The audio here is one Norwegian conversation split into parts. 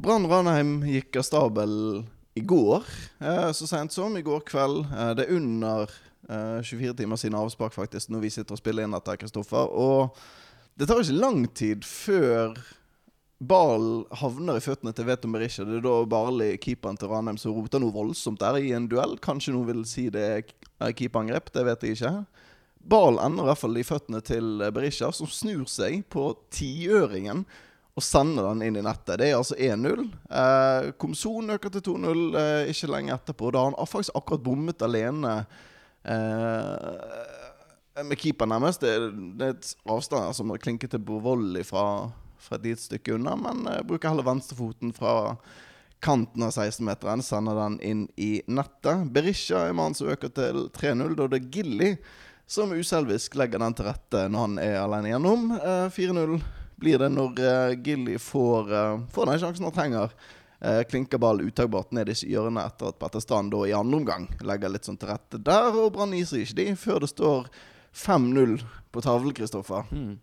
Brann Ranheim gikk av stabel i går, eh, så sent som i går kveld. Eh, det er under eh, 24 timer siden avspark, faktisk, når vi sitter og spiller inn dette, Kristoffer. Og det tar ikke lang tid før ballen havner i føttene til Veton Berisha. Det er da Barli, keeperen til Ranheim, som roter noe voldsomt der i en duell. Kanskje noen vil si det er keeperangrep, det vet jeg ikke. Ballen ender i hvert fall i føttene til Berisha, som snur seg på tiøringen og sender den inn i nettet. Det er altså 1-0. Eh, Komson øker til 2-0 eh, ikke lenge etterpå. Da har han faktisk akkurat bommet alene eh, med keeper, nærmest. Det, det, er et avstand som har klinket til volley fra, fra et lite stykke unna, men eh, bruker heller venstrefoten fra kanten av 16-meteren. Sender den inn i nettet. Berisha er mannen som øker til 3-0. Da det er Gilly som uselvisk legger den til rette når han er alene gjennom. Eh, 4-0 blir det når uh, Gilly får, uh, får, den sjansen han trenger. Uh, klinker ball uttagbart ned i hjørnet etter at Petter Strand i andre omgang legger litt sånn til rette der. Og Brann iser ikke de før det står 5-0 på tavlen, Kristoffer. Mm.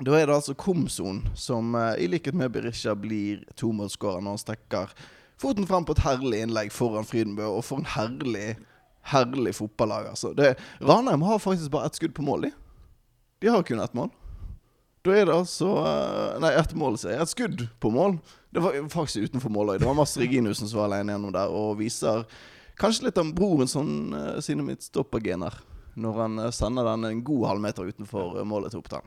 Da er det altså Komson som i likhet med Berisha blir tomålsskårer når han stikker foten frem på et herlig innlegg foran Frydenbø. Og for en herlig, herlig fotballag, altså. Det, Ranheim har faktisk bare ett skudd på mål, de. De har kun ett mål. Da er det altså eh, Nei, ett mål, sier jeg. Et skudd på mål. Det var faktisk utenfor måløy Det var Mads Reginussen som var alene gjennom der og viser kanskje litt av broren sånn, sine midtstoppergener. Når han eh, sender den en god halvmeter utenfor målet til Oppdal.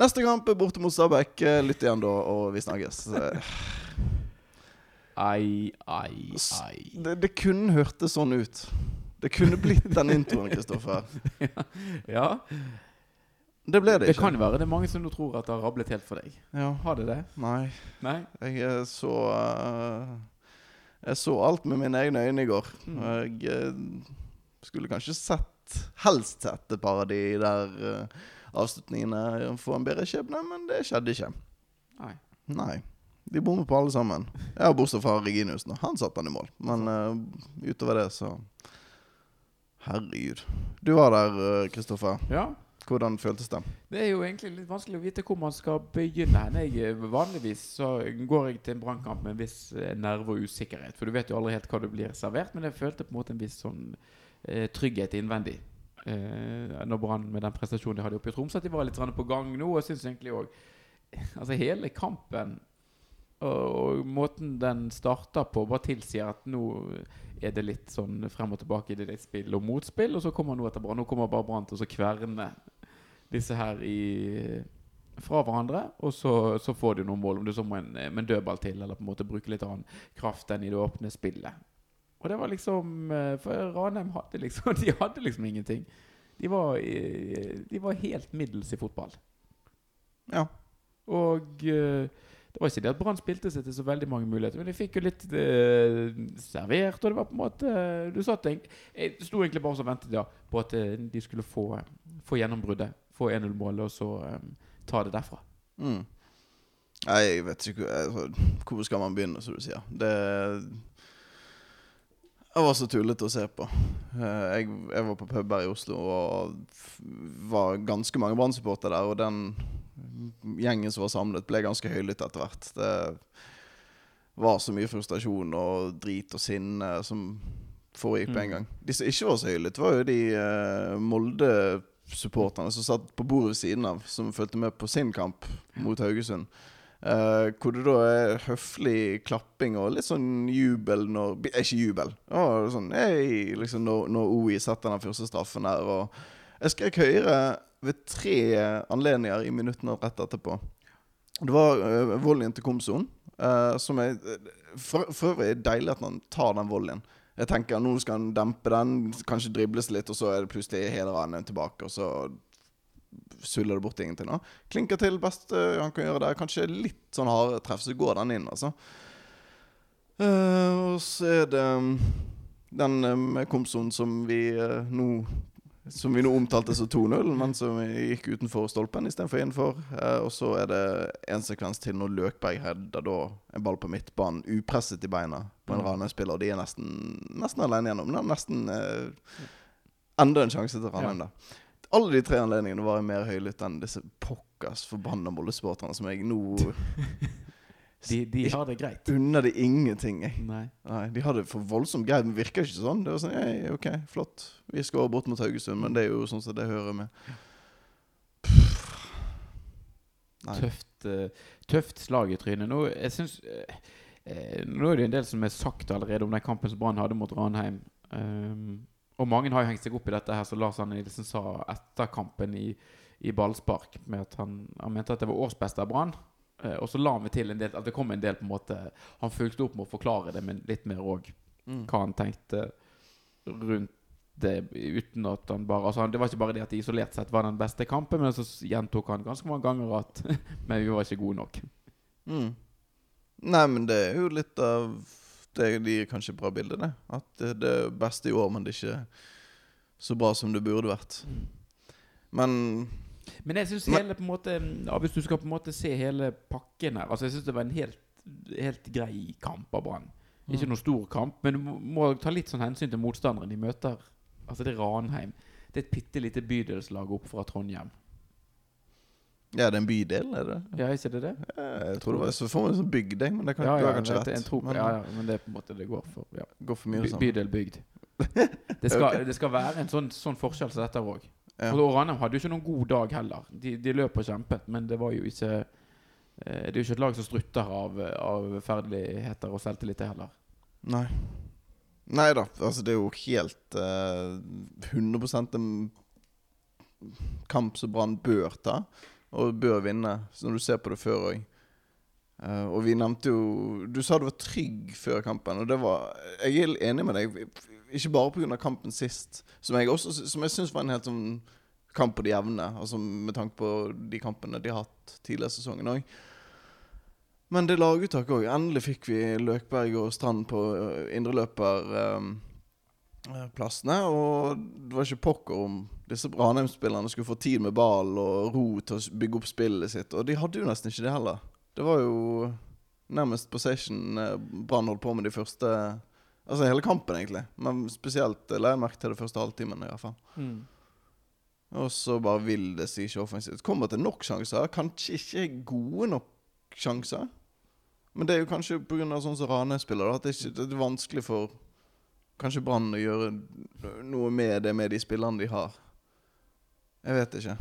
Neste kamp er borte mot Stabæk. Lytt igjen da, og vi snakkes. Ai, ai, ai. Det, det kunne hørtes sånn ut. Det kunne blitt den introen, Kristoffer. ja. ja. Det ble det ikke. Det kan være det er mange som tror at det har rablet helt for deg. Ja. Har det det? Nei. Nei? Jeg så uh, Jeg så alt med mine egne øyne i går. Mm. Jeg uh, skulle kanskje sett Helst sett et par av de der uh, avslutningene få en bedre skjebne, men det skjedde ikke. Nei. Nei. De bommer på alle sammen. Ja, Bortsett fra Reginussen. Han satte han i mål. Men utover det, så Herregud. Du var der, Kristoffer. Ja. Hvordan føltes det? Det er jo egentlig litt vanskelig å vite hvor man skal begynne. Jeg, eh, vanligvis så går jeg til en brannkamp med en viss eh, nerve og usikkerhet. For du vet jo aldri helt hva du blir servert, men jeg følte på en måte en viss sånn eh, trygghet innvendig. Eh, når Brann med den prestasjonen de hadde oppe i Tromsø, at de var litt på gang nå. Og jeg syns egentlig òg Altså hele kampen og, måten den starter på, bare tilsier at nå er det litt sånn frem og tilbake i det spill og motspill. Og så kommer nå etter Brann. Nå kommer bare Brann til å kverne disse her i, fra hverandre. Og så, så får de noen mål, om du så må en, med en dødball til, eller på en måte bruke litt annen kraft enn i det åpne spillet. Og det var liksom eh, For Ranheim hadde liksom De hadde liksom ingenting. De var, de var helt middels i fotball. Ja. Og uh, det var ikke det at Brann spilte seg til så veldig mange muligheter, men de fikk jo litt uh, servert. Og det var på en måte Du satt Jeg sto egentlig bare og ventet ja, på at de skulle få, få gjennombruddet. Få 1-0-målet, og så um, ta det derfra. Mm. Nei, jeg vet ikke altså, Hvor skal man begynne, som du sier. Det jeg var så tullete å se på. Jeg, jeg var på pub her i Oslo og var ganske mange Brann-supportere der. Og den gjengen som var samlet, ble ganske høylytt etter hvert. Det var så mye frustrasjon og drit og sinne som foregikk på en mm. gang. De som ikke var så høylytte, var jo de uh, Molde-supporterne som satt på bordet ved siden av, som fulgte med på sin kamp mot Haugesund. Uh, hvor det da er høflig klapping og litt sånn jubel når Ikke jubel. Oh, sånn, hey, liksom når, når OI setter den første straffen der. Og jeg skrek høyere ved tre anledninger i minuttene rett etterpå. Det var uh, volleyen til Komsoen, uh, som er for, for øvrig deilig at han tar den volleyen. Jeg tenker Nå skal han dempe den, kanskje dribles litt, og så er det plutselig hele tilbake. Og så suller det bort ingenting. Nå. Klinker til best uh, han kan gjøre det. Kanskje litt sånn harde treff, så går den inn, altså. Uh, og så er det um, den med Komson som vi uh, nå som vi nå omtalte som 2-0, men som gikk utenfor stolpen istedenfor innenfor. Eh, og så er det en sekvens til når Løkberg header da en ball på midtbanen upresset i beina på en. Ranheim-spiller. Og de er nesten, nesten alene gjennom. Det er nesten eh, enda en sjanse til Ranheim, ja. da. Alle de tre anledningene var mer høylytt enn disse pokkers forbanna Molde-supporterne som jeg nå De, de har det greit. unner de ingenting, jeg. Nei. Nei, De hadde for voldsomt greit, men virker ikke sånn. Det var sånn, «Ei, OK, flott. Vi skal over bort mot Haugesund, men det er jo sånn som det hører med. Tøft, uh, tøft slag i trynet. Nå, jeg synes, eh, eh, nå er det en del som er sagt allerede om den kampen som Brann hadde mot Ranheim. Um, og mange har jo hengt seg opp i dette her, som Lars Arne Nilsen sa etter kampen i, i ballspark, med at han, han mente at det var årsbeste av Brann. Eh, og så la han til en del at det kom en del på en måte Han fulgte opp med å forklare det, men litt mer òg Mm. hva han tenkte rundt det, uten at han bare altså, han- Det var ikke bare det at det isolert sett var den beste kampen, men så gjentok han ganske mange ganger at Men vi var ikke gode nok. Mm. Nei, men det er jo litt av Det gir kanskje et bra bilde, det. At det er beste i år, men det er ikke så bra som det burde vært. Men Men jeg syns hele på en måte ja, Hvis du skal på en måte se hele pakken her Altså Jeg syns det var en helt, helt grei kamp av Brann. Ikke noen stor kamp, men du må ta litt sånn hensyn til motstanderen de møter. Altså Det er Ranheim. Det er et bitte lite bydelslag opp fra Trondheim. Ja, det er en bydel, er det? Ja, ikke det det? Ja, Jeg tror det var så får man sånn bygd, men det kan Ja, ja, kanskje rett. en tro, men ja, ja, men det er på en måte det går for. Ja. går for mye By, bydel bygd. Det skal, det skal være en sånn, sånn forskjell som dette òg. Ja. Og Ranheim hadde jo ikke noen god dag heller. De, de løp og kjempet, men det var jo ikke eh, Det er jo ikke et lag som strutter av, av ferdigheter og selvtillit, heller. Nei. Nei da, altså det er jo helt uh, 100 en kamp som Brann bør ta, og bør vinne, når du ser på det før òg. og vi nevnte jo Du sa du var trygg før kampen, og det var Jeg er enig med deg. Ikke bare pga. kampen sist, som jeg, også, som jeg syns var en helt sånn kamp på det jevne, altså med tanke på de kampene de har hatt tidligere i sesongen òg. Men det laguttaket òg. Endelig fikk vi Løkberg og Strand på uh, indreløperplassene. og det var ikke pokker om disse Ranheim-spillerne skulle få tid med ball og ro til å bygge opp spillet sitt. Og de hadde jo nesten ikke det heller. Det var jo nærmest possession eh, Brann holdt på med de første Altså hele kampen, egentlig. Men spesielt eh, la jeg merke til det første halvtimen. i hvert fall Og så bare vil det seg ikke offensivt. Kommer til nok sjanser. Kanskje ikke gode nok sjanser. Men det er jo kanskje pga. sånn som Rane spiller, da, at det, ikke, det er vanskelig for kanskje Brann å gjøre noe med det med de spillerne de har. Jeg vet ikke.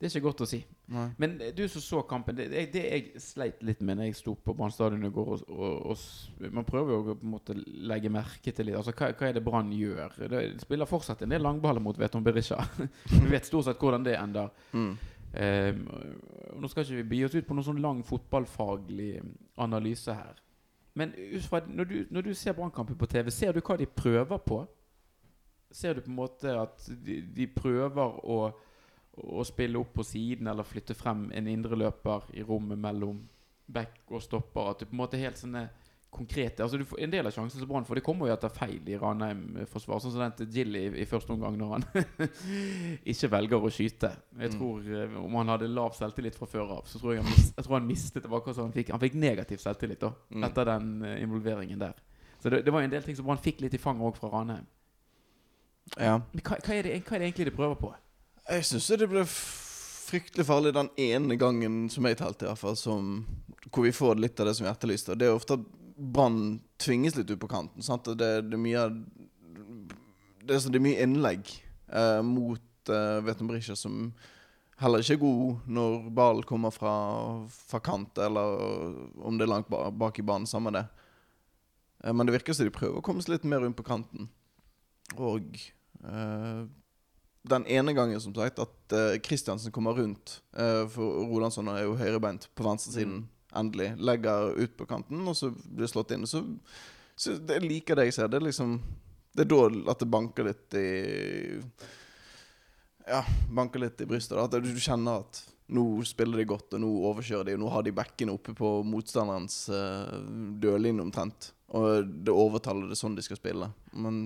Det er ikke godt å si. Nei. Men du som så kampen, det, det, det jeg sleit litt med når jeg sto på Brann stadion i går og, og, og Man prøver jo å på en måte legge merke til litt Altså, hva, hva er det Brann gjør? Det spiller fortsatt en del langballer mot Veton Berisha. Vi vet stort sett hvordan det ender. Mm. Um, nå skal ikke vi by oss ut på noen sånn lang fotballfaglig analyse her. Men når, du, når du ser Brannkampen på TV, ser du hva de prøver på? Ser du på en måte at de, de prøver å, å spille opp på siden eller flytte frem en indreløper i rommet mellom back og stopper? At du på en måte er helt sånne konkrete altså du får, En del av sjansen som Brann får, det kommer jo etter feil i Ranheim-forsvar. Sånn som den til Gilly i, i første omgang, når han ikke velger å skyte. Jeg Mm. tror mm. Om han hadde lav selvtillit fra før av, så tror jeg han, mis, jeg tror han mistet det. akkurat Han fikk, han fikk negativ selvtillit da Mm. etter den eh, involveringen der. Så det, det var en del ting som Brann fikk litt i fanget òg fra Ranheim. Ja. Men hva, hva, er det, hva er det egentlig de prøver på? Jeg syns det ble fryktelig farlig den ene gangen som jeg talte, i hvert fall, som, hvor vi får litt av det som vi etterlyste. Det er ofte Brann tvinges litt ut på kanten. Det, det er mye Det er, det er mye innlegg eh, mot eh, Veton som heller ikke er god når ballen kommer fra, fra kant, eller om det er langt bak i banen. Samme det. Eh, men det virker som de prøver å komme seg litt mer rundt på kanten. Og eh, den ene gangen, som sagt, at Kristiansen kommer rundt. eh, for Rolandsson er jo høyrebeint på venstresiden. Endelig. Legger ut på kanten, og så blir det slått inn. Så, så det liker det jeg ser. Det er liksom Det er da at det banker litt i Ja, banker litt i brystet. Da. At du, kjenner at nå spiller de godt, og nå overkjører de, og nå har de bekkene oppe på motstanderens uh, dørlinje omtrent. Og det overtaler det sånn de skal spille. Men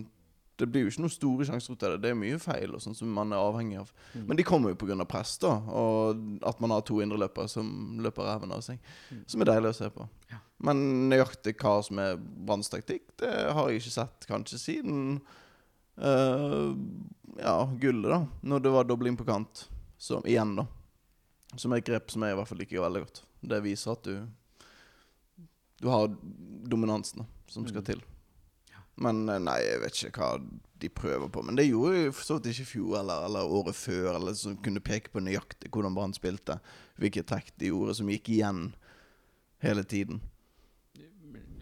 det blir jo ikke noen store sjanser ut av det. Det er mye feil og sånn som man er avhengig av. Mm. Men de kommer jo pga. press, da. Og at man har to indreløpere som løper ræven av seg. Mm. Som er deilig å se på. Ja. Men nøyaktig hva som er Branns taktikk, det har jeg ikke sett kanskje siden uh, Ja, gullet, da. Når det var dobling på kant. Så igjen, da. Som er et grep som jeg i hvert fall liker veldig godt. Det viser at du du har dominansen da, som skal Mm. til. Men eh, nei, jeg vet ikke hva de prøver på. Men det gjorde jo for så vidt ikke i fjor eller, eller året før, eller som kunne peke på nøyaktig hvordan Brann spilte. Hvilke trekk de gjorde som gikk igjen hele tiden.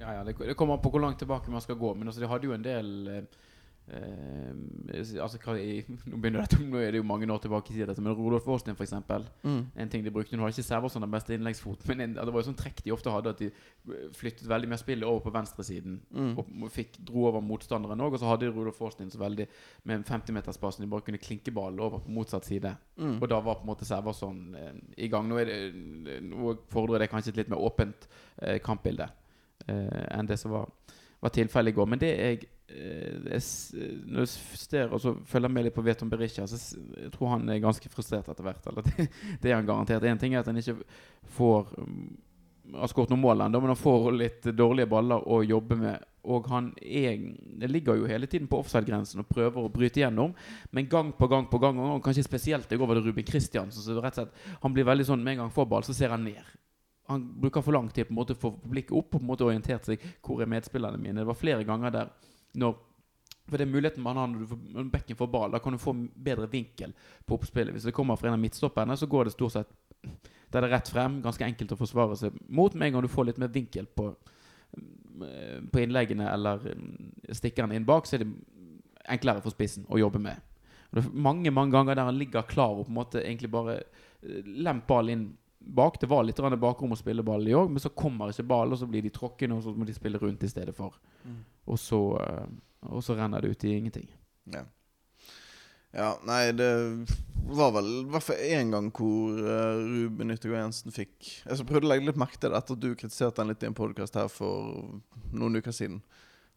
Ja, ja, det, det kommer an på hvor langt tilbake man skal gå. Men altså, de hadde jo en del eh, eh, altså, i, nå, dette, nå er det jo mange år tilbake i tid, men Rudolf Aastin, for eksempel. En ting de brukte Nå har ikke Serverson den beste innleggsfot, men en, det var jo sånn trekk de ofte hadde, at de eh, flyttet veldig mer spillet over på venstresiden. Mm. Og fikk, dro over motstanderen òg. Og så hadde Rolof Aastin så veldig med en 50-meterspass de bare kunne klinke ballen over på motsatt side. Mm. Og da var på en måte Serverson eh, i gang. Nå, det, nå fordrer det kanskje et litt mer åpent eh, kampbilde eh, enn det som var, var tilfellet i går. Men det jeg, eh, jeg Når jeg ser og så følger med litt på Veton Berisha, så jeg tror han er ganske frustrert etter hvert. Eller det, det er han garantert. En ting er at han ikke får mm, har skåret noen mål ennå, men han får litt dårlige baller å jobbe med. Og han er, ligger jo hele tiden på offside-grensen og prøver å bryte igjennom. Men gang på gang på gang, og kanskje spesielt i går var det Ruben Kristiansen. Så rett og slett, han blir veldig sånn med en gang får ball, så ser han ned. Han bruker for lang tid på en måte for blikket opp og på en måte orientert seg hvor er medspillerne mine. Det var flere ganger der når for det er muligheten man har når, bekken får ball. Da kan du få bedre vinkel på oppspillet. Hvis det kommer fra en av midtstopperne, så går det stort sett det er det rett frem. Ganske enkelt å forsvare seg mot. Med en gang du får litt mer vinkel på, eh, på innleggene eller mm, stikkerne inn bak, så er det enklere for spissen å jobbe med. Og det er mange mange ganger der han ligger klar og på en måte egentlig bare lemper lemp ball inn bak. Det var litt bakrom å spille ball i òg, men så kommer ikke ball, og så blir de tråkkende, og så må de spille rundt i stedet for. Mm. Og så, eh, og så renner det ut i ingenting. Ja. ja, nei, det var vel i hvert fall én gang hvor uh, Ruben Yttergård Jensen fikk Jeg så prøvde å legge litt merke til det etter at du kritiserte han litt i en podkast her for noen uker siden.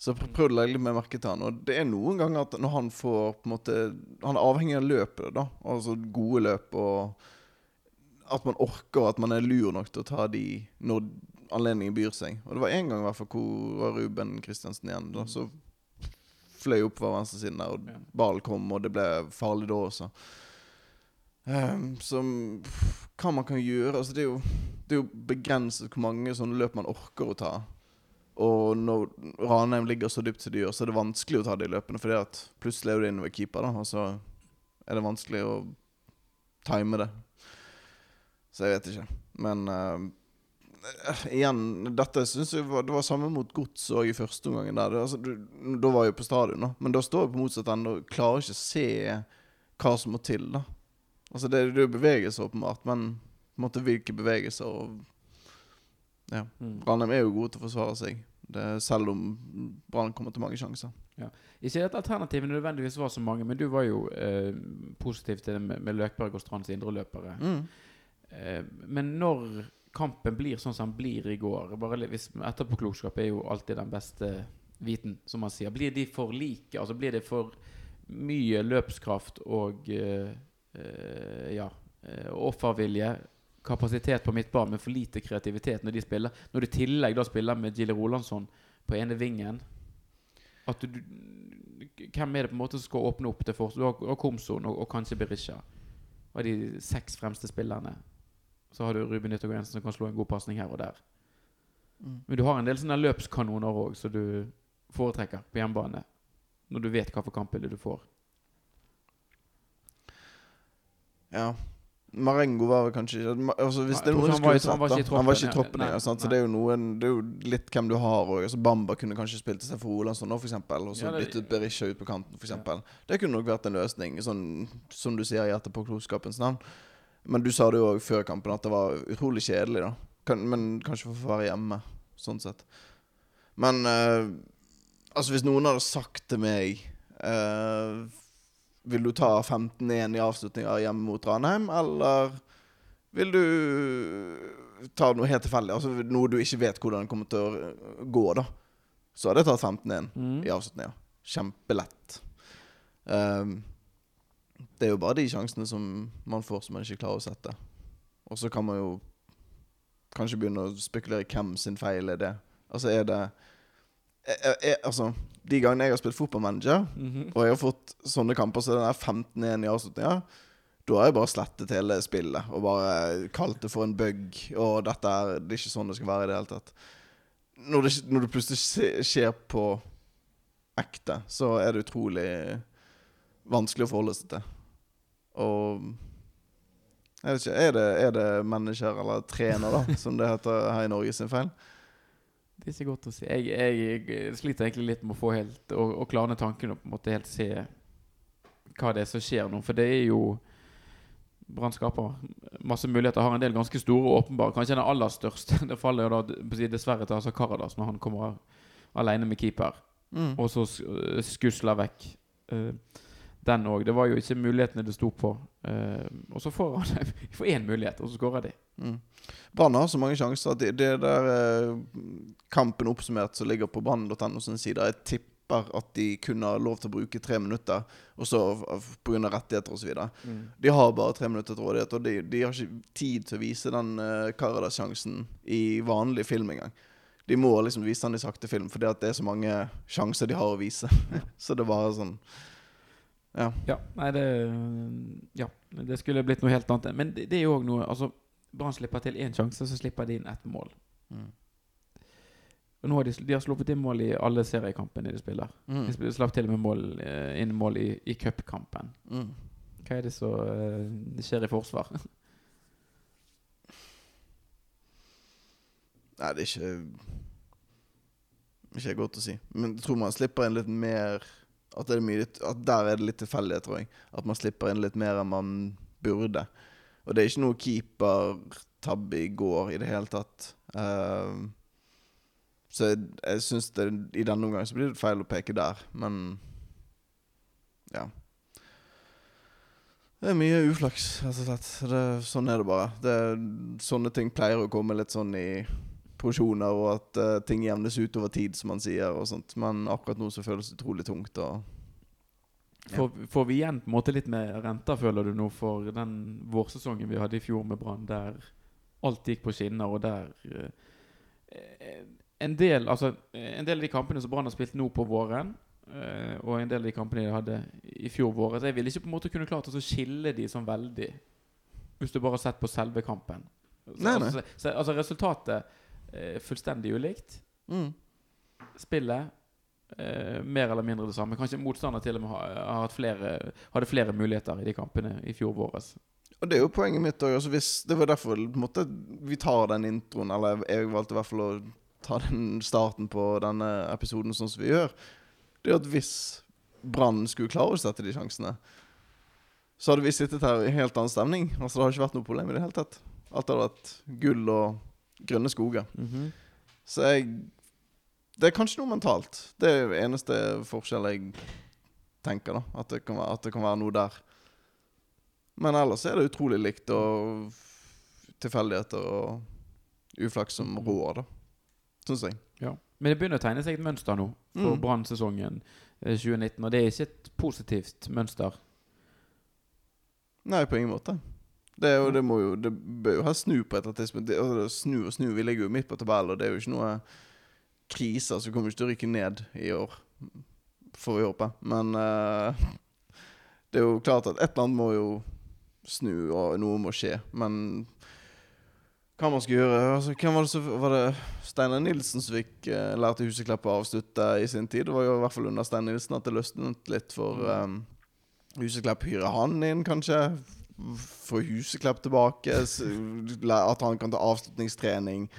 Så jeg prøvde å legge litt mer merke til han. Og det er noen ganger at når han får på en måte Han er avhengig av løpet, da. Altså gode løp og at man orker, og at man er lur nok til å ta de når anledningen byr seg. Og det var én gang i hvert fall hvor var Ruben Kristiansen igjen. Da, så fløy opp fra venstresiden der, og ballen kom, og det ble farlig da også. Um, som Hva man kan gjøre altså det, er jo, det er jo begrenset hvor mange sånne løp man orker å ta. Og når Ranheim ligger så dypt som de gjør, så er det vanskelig å ta de løpene. For plutselig er du inne ved keeper, da, og så er det vanskelig å time det. Så jeg vet ikke. Men eh, igjen, dette syns jeg var, det var samme mot Gods òg i første omgang. Der. Altså, du, da var jeg på stadion, da. men da står jeg på motsatt ende og klarer ikke å se hva som må til. da Altså Det, det er jo bevegelser, åpenbart, men på en måte hvilke bevegelser og Ja. Mm. Ranheim er jo gode til å forsvare seg, det, selv om Brann kommer til mange sjanser. Ja. Ikke at alternativene nødvendigvis var så mange, men du var jo eh, positiv til det med, med Løkberg og Strands indreløpere. Mm. Eh, men når kampen blir sånn som den blir i går bare hvis Etterpåklokskap er jo alltid den beste viten, som man sier. Blir de for like? Altså Blir det for mye løpskraft og eh, eh, ja, offervilje? Kapasitet på midtbanen, men for lite kreativitet når de spiller. Når du i tillegg da spiller med Gille Rolandsson på ene vingen at du, Hvem er det på en måte som skal åpne opp det første? Du har, har Komson og, og kanskje Berisha. Av de seks fremste spillerne. Så har du Ruben Yttergård Jensen som kan slå en god pasning her og der. Mm. Men du har en del sånne løpskanoner òg, som du foretrekker på hjemmebane. Når du vet hva for kampbilde du får. Ja. Marengo var kanskje altså, Hvis det er jeg noe tror du han var skulle i- han var ikke i troppen, ikke i troppen, nei, ja. ja, Nei. Så nei. det er jo noen Det er jo litt hvem du har òg. Altså, Bamba kunne kanskje spilt for Olansson nå, eksempel, og så Ja, byttet Berisha ut på kanten, for eksempel. Det kunne nok vært en løsning, sånn som du sier i etterpåklokskapens navn. Men du sa det jo òg før kampen at det var utrolig kjedelig, da. Kan, men kanskje for å få være hjemme, sånn sett. Men uh, altså, hvis noen hadde sagt til meg uh, Vil du ta 15-1 i avslutninga hjemme mot Ranheim, eller vil du ta noe helt tilfeldig? Altså noe du ikke vet hvordan det kommer til å gå, da. Så hadde jeg tatt 15-1 Mm. i avslutninga. Kjempelett. Ehm, det er jo bare de sjansene som man får som man ikke klarer å sette. Og så kan man jo kanskje begynne å spekulere hvem sin feil er det. Altså er det er, er, Altså, de gangene jeg har spilt fotballmanager, Mhm. og jeg har fått sånne kamper som den der 15-1 i avslutninga, da har jeg bare slettet hele spillet og bare kalt det for en bug. Og dette er, det er ikke sånn det skal være i det hele tatt. når, det, når det plutselig skjer på ekte, så er det utrolig vanskelig å forholde seg til. Og jeg vet ikke, Er det, er det mennesker, eller trener, da, som det heter her i Norge, sin feil? Det er ikke godt å si. Jeg, jeg, jeg sliter egentlig litt med å få helt Å, å klarne tankene og på en måte helt se hva det er som skjer nå. For det er jo Brann skaper masse muligheter. Har en del ganske store og åpenbare. Kanskje den aller største. Det faller jo da dessverre til altså Karadas når han kommer alene med keeper. Mm. Og så skusler vekk eh, den òg. Det var jo ikke mulighetene det sto på. Uh, og så får han får én mulighet, og så skårer de. Mm. Brann har så mange sjanser at det, det der eh, kampen oppsummert som ligger på brann.no sin side, jeg tipper at de kunne ha lov til å bruke tre minutter, og så pga. rettigheter osv. De har bare tre minutter til rådighet, og de, de har ikke tid til å vise den uh, Karadas-sjansen i vanlig film engang. De må liksom vise den i sakte film, fordi at det er så mange sjanser de har å vise. så det er bare sånn Ja. Ja, nei, det Ja, det skulle blitt noe helt annet. Men det, det er jo òg noe Altså, Brann slipper til én sjanse, så slipper de inn ett mål. Mm. Og nå har de, de har sluppet inn mål i alle seriekampene de spiller. Mm. De slapp til og med mål, eh, inn mål i, i cupkampen. Mm. Hva er det som uh, skjer i forsvar? Nei, det er ikke Ikke godt å si. Men jeg tror man slipper inn litt mer At, det er mye, at der er det litt tilfeldighet, tror jeg. At man slipper inn litt mer enn man burde. Og det er ikke noe keepertabbe i går i det hele tatt. Uh, så jeg, jeg syns i denne omgang så blir det feil å peke der, men Ja. Det er mye uflaks, rett og slett. Sånn er det bare. Det, sånne ting pleier å komme litt sånn i porsjoner, og at uh, ting jevnes ut over tid, som man sier. og sånt. Men akkurat nå så føles det utrolig tungt. Og Ja. Får, får vi igjen på en måte litt med renter, føler du nå, for den vårsesongen vi hadde i fjor med Brann, der alt gikk på skinner, og der eh, en, del, altså, en del av de kampene som Brann har spilt nå på våren, eh, og en del av de kampene de hadde i fjor vår Jeg ville ikke på en måte kunne klart å skille de sånn veldig, hvis du bare har sett på selve kampen. Så, Nei, nei. Altså, så, altså resultatet eh, fullstendig ulikt. mm. Spillet eh, mer eller mindre det samme. Kanskje motstander til og med har, har hatt flere, hadde flere muligheter i de kampene i fjor våres. Og det er jo poenget mitt òg. Altså det var derfor på en måte, vi tar den introen, eller jeg valgte i hvert fall å ta den starten på denne episoden sånn som vi gjør. Det er at hvis Brann skulle klare å sette de sjansene, så hadde vi sittet her i helt annen stemning. Altså Det hadde ikke vært noe problem i det hele tatt. Alt hadde vært gull og grønne skoger. Så jeg Det er kanskje noe mentalt. Det er den eneste forskjell jeg tenker, da. At det kan være, at det kan være noe der. Men ellers er det utrolig likt, og tilfeldigheter og uflaks som rår, da. Syns jeg. Ja. Men det begynner å tegne seg et mønster nå for Mm. Brann-sesongen eh, 2019, og det er ikke et positivt mønster. Nei, på ingen måte. Det, jo, det, må jo, det bør jo ha snu på et eller annet tidspunkt. Altså, snu og snu. Vi ligger jo midt på tabellen, og det er jo ikke noe kriser, så vi kommer ikke til å rykke ned i år. Får vi håpe. Men uh, det er jo klart at et eller annet må jo snu, og noe må skje. Men hva man skal gjøre altså, Hvem var det som Var det Steinar Nilsen som fikk uh, lærte Huseklepp å avslutte i sin tid? Det var jo i hvert fall under Steinar Nilsen at det løsnet litt for um, Huseklepp. Hyre han inn, kanskje? Få Huseklepp tilbake? At han kan ta avslutningstrening?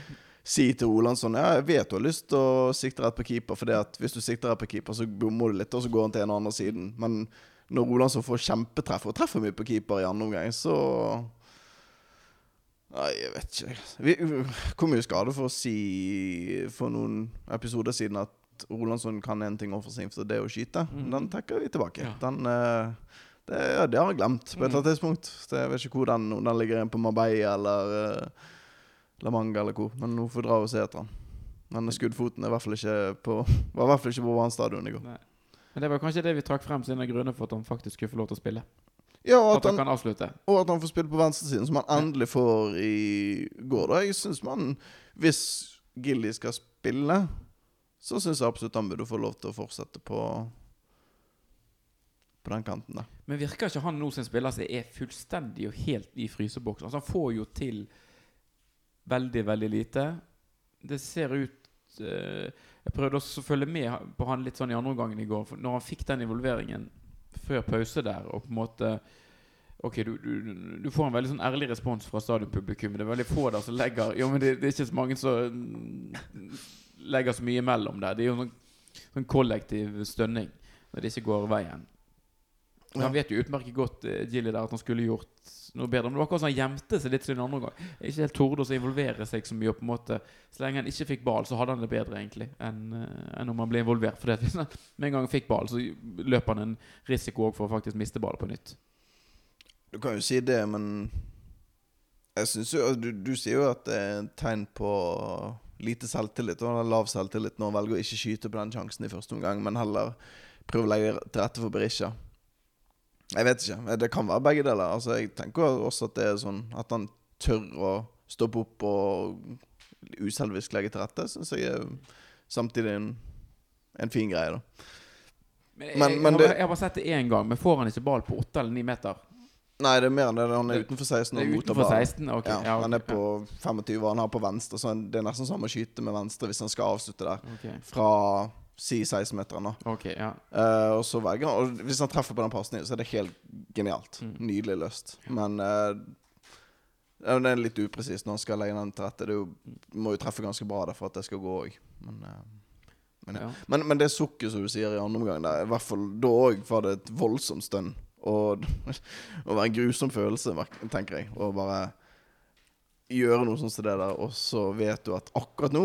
Si til Rolandsson Ja, jeg vet du har lyst til å sikte rett på keeper, for hvis du sikter rett på keeper, så bommer du litt, og så går han til en annen siden. Men når Rolandsson får kjempetreff, og treffer mye på keeper i andre omgang, så Nei, jeg vet ikke. Vi kom jo i skade for å si for noen episoder siden at Rolandsson kan én ting offensivt, og det å skyte. Mm. Den trekker vi tilbake. Ja. Den eh, det, ja, det har jeg glemt på et eller annet tidspunkt. Det, jeg vet ikke hvor den, den ligger inn på Marbella eller uh, La Manga eller hvor. Men nå får dra og se etter den. Men skuddfoten er i hvert fall ikke på var i hvert fall ikke på Brann stadion i går. Nei. Men det var kanskje det vi trakk frem siden en av grunnene for at han faktisk skulle få lov til å spille. Ja, og At at han kan avslutte. og at han får spille på venstresiden, som han endelig får i går. da Jeg synes man, Hvis Gilly skal spille, så syns jeg absolutt han burde få lov til å fortsette på På den kanten da Men virker ikke han nå som spiller som er fullstendig og helt i fryseboks? Altså Han får jo til veldig, veldig lite. Det ser ut uh, Jeg prøvde også å følge med på han litt sånn i andre omgangen i går. Når han fikk den involveringen før pause der, og på en måte Ok, du, du, du får en veldig sånn ærlig respons fra stadionpublikum. Det er veldig få der som legger Jo, men det, det er ikke så mange som legger så mye imellom der. Det er jo sånn, sånn kollektiv stønning når det ikke går veien. Ja. Han vet jo utmerket godt eh, Gilly der at han skulle gjort noe bedre. Men det var akkurat som han gjemte seg litt til den andre gang. Ikke helt torde å involvere seg så mye. På en måte Så lenge han ikke fikk ball, så hadde han det bedre egentlig enn eh, enn om han ble involvert. For hvis med en gang han fikk ball, så løp han en risiko for å faktisk miste ballen på nytt. Du kan jo si det, men jeg synes jo du, du sier jo at det er et tegn på lite selvtillit og lav selvtillit når han velger å ikke skyte på den sjansen i første omgang, men heller prøve å legge til rette for Berisha. Jeg vet ikke. Det kan være begge deler. Altså, jeg tenker også at det er sånn at han tør å stoppe opp og uselvisk legge til rette. Syns jeg er samtidig en, en fin greie, da. Men, jeg, Men- jeg, men det- jeg har bare sett det én gang, men får han ikke ball på åtte eller ni meter? Nei, det er mer enn det. Han er utenfor 16 og mottar ballen. 16? Ok. Ja, ja, han er på 25, og han har på venstre, så det er nesten som å skyte med venstre hvis han skal avslutte der. Okay. Fra si 16-meteren, nå Ok, ja. Uh, og så velger han Og hvis han treffer på den pasningen, så er det helt genialt. Mm. Nydelig løst. Men uh, det er litt upresist når han skal legge den til rette. Det er må jo treffe ganske bra der for at det skal gå òg. Men, uh, men, ja. ja. men, men det sukket som du sier i andre omgang, der, i hvert fall da òg var det et voldsomt stønn. Og var en grusom følelse, tenker jeg. Og bare gjøre noe sånt som det der, og så vet du at akkurat nå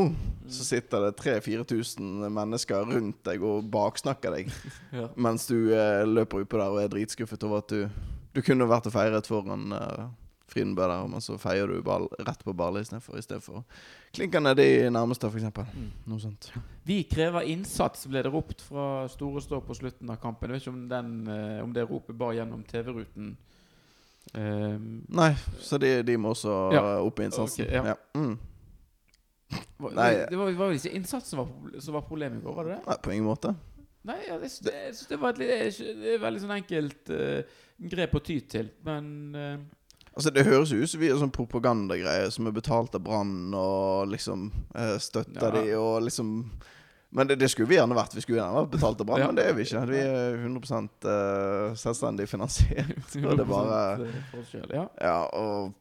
så sitter det 3000-4000 mennesker rundt deg og baksnakker deg. Ja. Mens du eh, løper utpå der og er dritskuffet over at du Du kunne vært og feiret foran eh, Frydenbø der, men så feier du ball, rett på ballet istedenfor. Istedenfor å klinke ned de nærmeste, f.eks. Mm. Noe sånt. Vi krever innsats, ble det ropt fra Store Stå på slutten av kampen. Jeg vet ikke om, den, eh, om det ropet bare gjennom TV-ruten. Um, Nei, så de, de må også Ja. opp i innsatsen. Okay, ja. ja. Mm. Nei. det var, var vel ikke innsatsen som var, som var problemet i går, var det det? Nei, på ingen måte. Nei, jeg syns det, det var et det det er veldig sånn enkelt uh, grep å ty til, men uh, Altså Det høres jo ut som vi er sånn propagandagreier som er betalt av Brann og liksom uh, støtter Ja. de og liksom Men det, det skulle vi gjerne vært. Vi skulle gjerne vært betalt av Brann, Ja. men det er vi ikke. Vi er 100% eh, selvstendig finansiert. Og det bare 100% for oss selv, ja. Ja, og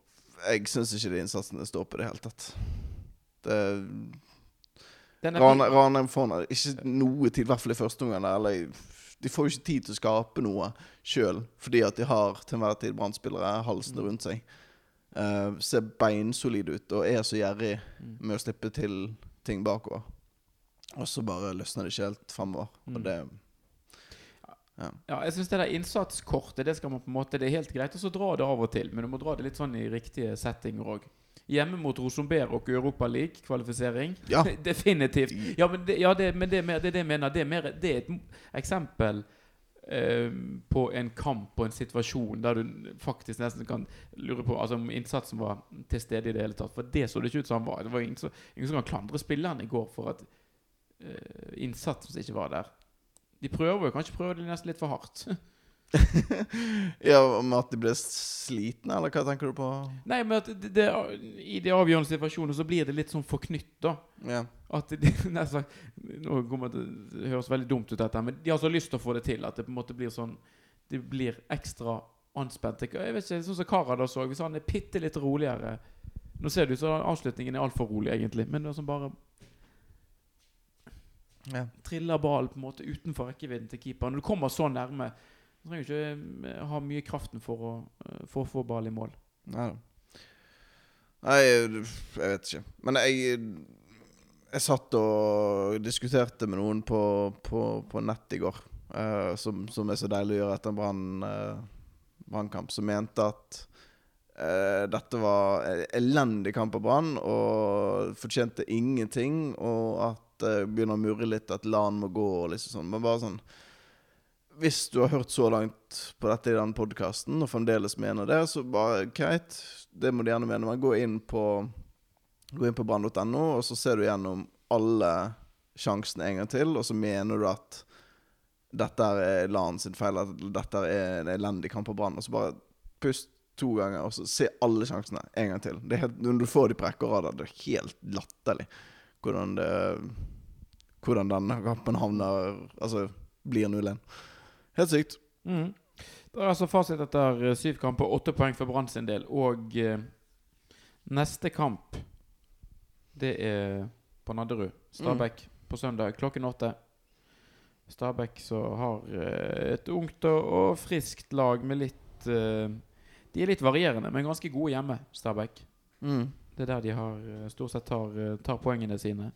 jeg syns ikke de innsatsene står på i det hele tatt. Det Ranheim nå ikke noe tid, i hvert fall i første omgang. Eller de får jo ikke tid til å skape noe sjøl, fordi at de har til enhver tid Brann-spillere halsen rundt seg. Uh, ser beinsolide ut og er så gjerrig Mm. med å slippe til ting bakover. Og så bare løsner det ikke helt fremover. Mm. Og det Ja, jeg synes det der innsatskortet Det skal man på en måte Det er helt greit å så dra det av og til, men du må dra det litt sånn i riktige settinger òg. Hjemme mot Rosenberg og Europa League-kvalifisering. Ja. Definitivt. Ja, men det, ja, det, men det, mer- det er det jeg mener. Det er, mer, det er et eksempel eh, på en kamp og en situasjon der du faktisk nesten kan lure på altså, om innsatsen var til stede i det hele tatt. For det så det ikke ut som han var. Det var ingen som, ingen som kan klandre spillerne i går for at eh, som ikke var der. De prøver jo kanskje prøver de nesten litt for hardt. ja, Med at de ble slitne, eller hva tenker du på? Nei, men at det, det, i de avgjørende situasjonene så blir det litt sånn forknytt, da. Ja. At de, nesten, Nå kommer det det høres veldig dumt ut, dette, men de har så lyst til å få det til. At det på en måte blir sånn De blir ekstra anspent. Jeg vet ikke, Sånn som Karadas òg. Hvis han er bitte litt roligere Nå ser det ut som avslutningen er altfor rolig, egentlig, men det er sånn bare ja. triller ballen på en måte utenfor rekkevidden til keeper. Når du kommer så nærme, så trenger du ikke eh, ha mye kraften for å, eh, for å få ball i mål. Nei. Nei, jeg vet ikke. Men jeg Jeg satt og diskuterte med noen på, på, på nett i går, uh, som, som er så deilig å gjøre etter en brann, uh, brannkamp, som mente at uh, dette var en elendig kamp av Brann og fortjente ingenting, og at begynner å murre litt at LAN må gå og liksom sånn. Men bare sånn hvis du har hørt så langt på dette i den podkasten og fremdeles mener det, så bare greit. Det må du gjerne mene. Men gå inn på Gå inn på brann.no, og så ser du gjennom alle sjansene en gang til, og så mener du at dette er LAN sin feil, at dette er en elendig kamp på Brann. Og så bare pust to ganger, og så se alle sjansene en gang til. Helt, når du får de på rekke og rad, det er helt latterlig hvordan det Hvordan denne kampen havner Altså blir 0-1. Helt sykt. Mm. Det er altså fasit etter eh, syv kamper, åtte poeng for Brann sin del. Og eh, neste kamp, det er på Nadderud. Stabæk på søndag klokken åtte. Stabæk som har eh, et ungt og friskt lag med litt eh, De er litt varierende, men ganske gode hjemme, Stabæk. Mm. Det er der de har, eh, stort sett tar, eh, tar poengene sine.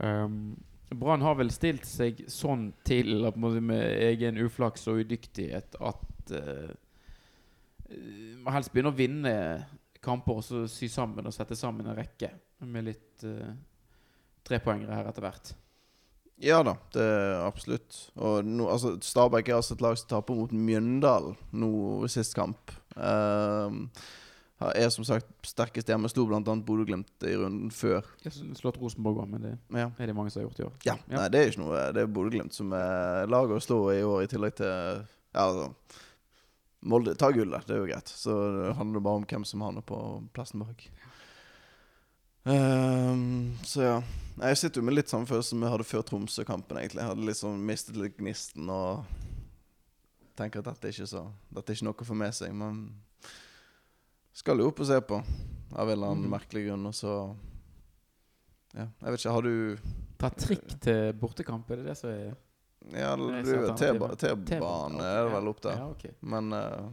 Um, Brann har vel stilt seg sånn til at med egen uflaks og udyktighet at uh, må helst begynner å vinne kamper og så sy sammen og sette sammen en rekke med litt uh, trepoengere her etter hvert. Ja da, det er absolutt. Og no, altså, Stabæk er altså et lag som taper mot Mjøndalen nå sist kamp. Uh, er som sagt sterkest hjemme. Slo bl.a. Bodø-Glimt i runden før. Har slått Rosenborg òg, men det Ja. er det mange som har gjort i år. Ja, Ja. Nei, det er ikke noe Det er Bodø-Glimt som er laget å slå i år, i tillegg til Ja, altså Molde tar gullet, det er jo greit. Så det handler bare om hvem som havner på plassen bak. Um, så ja. Jeg sitter jo med litt samme følelse som jeg hadde før Tromsø-kampen. egentlig Jeg hadde liksom mistet litt gnisten og tenker at dette er ikke så Dette er ikke noe få med seg, men skal jo opp og se på av en eller annen mm. merkelig grunn, og så Ja, jeg vet ikke, har du Ta trikk til bortekamp, er det det som er Ja, T-bane, er det vel opp der. Ja, okay. Men uh,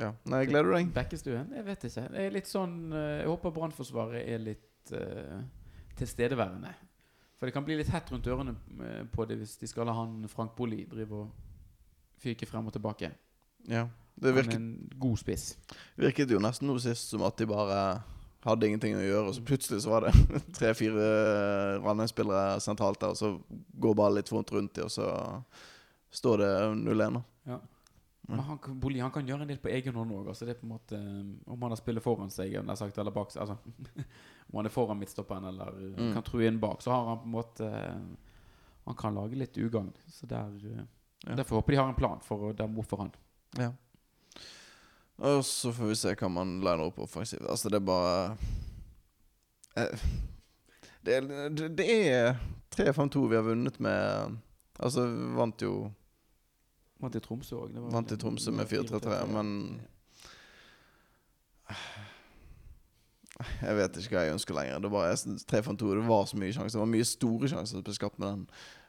Ja. Nei, gleder du deg? Bekkestuen? Jeg vet ikke. Det er litt sånn eh, Jeg håper Brannforsvaret er litt uh, tilstedeværende. For det kan bli litt hett rundt ørene på det hvis de skal la han Frank Bolli drive og fyke frem og tilbake. Ja. Det Han er virket, en god spiss. virket jo nesten noe sist som at de bare hadde ingenting å gjøre, og så plutselig så var det tre-fire Ranheim-spillere sentralt der, og så går ballen litt vondt rundt dem, og så står det 0-1. Ja. Men han, kan- Bolli han kan gjøre en del på egen hånd òg. Altså det er på en måte eh, Om han har spillet foran seg eller, sagt, eller bak altså, Om han er foran midtstopperen eller eh, Mm. kan true inn bak, så har han på en måte eh, Han kan lage litt ugagn. Så der Ja. Derfor håper de har en plan for å demme opp for han. Ja. Og så får vi se hva man liner opp offensivt. Altså, det er bare eh, Det det- det er 3-5-2 vi har vunnet med Altså, vi vant jo Vant i Tromsø òg. Vant i Tromsø med 4-3-3, men Jeg vet ikke hva jeg ønsker lenger. Det var jeg 3-5-2 Det var så mye sjanser. Det var mye store sjanser som ble skapt med den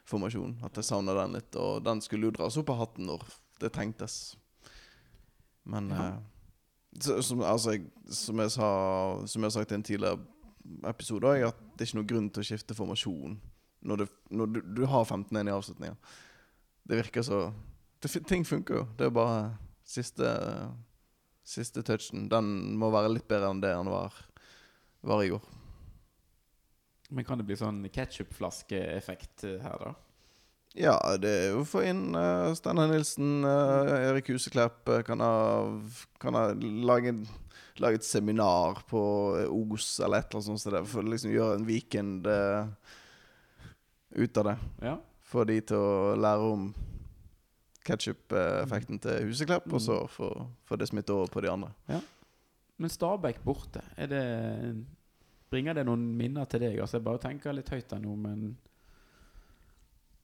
formasjonen. At jeg savna den litt. Og den skulle jo dras opp av hatten når det trengtes. Men Ja. eh, som, altså, jeg, som, jeg sa, som jeg har sagt i en tidligere episode, òg, at det er ikke noen grunn til å skifte formasjon når, det, når du, du har 15-1 i avslutninga. Det virker så det, Ting funker jo. Det er bare siste Siste touchen. Den må være litt bedre enn det den var, var i går. Men kan det bli sånn ketsjupflaskeeffekt eh, her, da? Ja, det er jo å få inn uh, Steinar Nilsen, uh, Erik Huseklepp eh, kan ha, kan ha lage, et seminar på Os eller et eller annet sånt. For å liksom gjøre en weekend uh, ut av det. Ja. Få de til å lære om ketsjup-effekten til Huseklepp, og så få få det smitte over på de andre. Men Stabæk borte, det Bringer det noen minner til deg? Altså Jeg bare tenker litt høyt her nå, men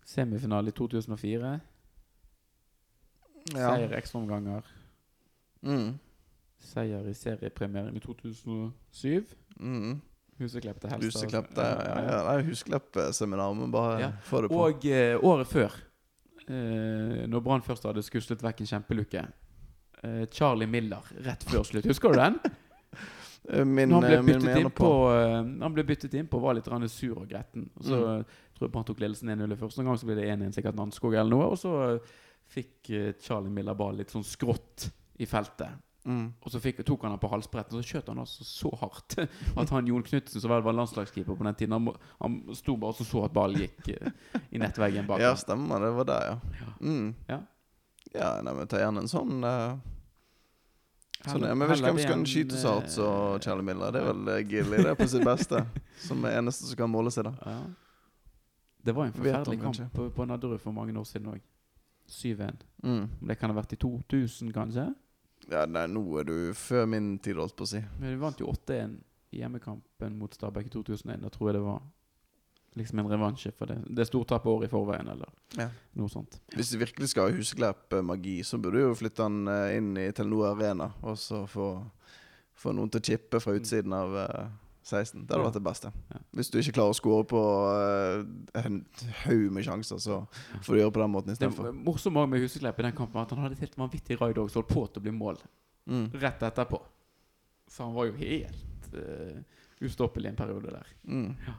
Semifinale i 2004. Seier i ekstraomganger. Mm. Seier i seriepremieren i 2007. Mm. Huseklepp til Helstad. Huseklepp, det ja, ja, ja, Huseklepp-seminar, men bare Ja. få det på. Og eh, året før, eh, når Brann først hadde skuslet vekk en kjempelukke eh, Charlie Miller rett før slutt. Husker du den? Eh, Min, Når han ble byttet min inn på, eh, Han ble byttet inn på var litt sur og gretten. Og så Mm. Tror jeg Brann tok ledelsen 1-0 første gang, så ble det 1-1 sikkert Nannskog eller noe. Og så eh, fikk eh, Charlie Miller ball litt sånn skrått i feltet. Mm. Og så fikk, tok han han på halsbretten, og så skjøt han altså så hardt at han Jon Knutsen, som vel var landslagskeeper på den tiden, han, han sto bare og så, så at ballen gikk eh, i nettveggen bak Ja, stemmer. Det var der, ja. Ja. Mm. Ja. Ja, nei, men ta gjerne en sånn uh Sånn, ja, men vet ikke hvem skal som kan skyte så hardt som eh, Charlie Miller. Det er vel Gilly, det er på sitt beste. Som er eneste som kan måle seg, da. Ja. Det var en forferdelig kamp kanskje. på, på Nadderud for mange år siden òg. 7-1. Mm. Det kan ha vært i 2000, kanskje? Ja, nei, nå er du før min tid, holdt på å si. Men vi vant jo 8-1 i hjemmekampen mot Stabæk i 2001. Da tror jeg det var liksom en revansje for det. Det stortapet året i forveien, eller Ja. noe sånt. Hvis du virkelig skal ha Huseklepp-magi, så burde du jo flytte han eh, inn i Telenor Arena. Og så få, få noen til å chippe fra utsiden av eh, 16. Det hadde vært det beste. Ja. Hvis du ikke klarer å score på uh, en haug med sjanser, så får du gjøre på den måten Det istedenfor. morsomme også med Huseklepp i den kampen at han hadde et helt vanvittig raid og holdt på til å bli mål Mm. rett etterpå. Så han var jo helt uh, ustoppelig en periode der. Mm. Ja.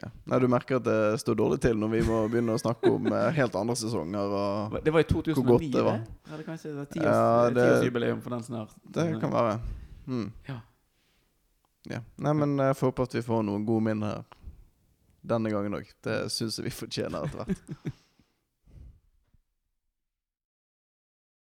Ja. Nei, du merker at det står dårlig til når vi må begynne å snakke om eh, helt andre sesonger. Og Det var i Hvor 2009, godt det var. det? Eller kanskje det tiårs, Ja, det- tiårsjubileum for den snart. det kan være. Mm. Ja. Ja. Nei, men jeg får håpe at vi får noen gode minner her denne gangen òg. Det syns jeg vi fortjener etter hvert.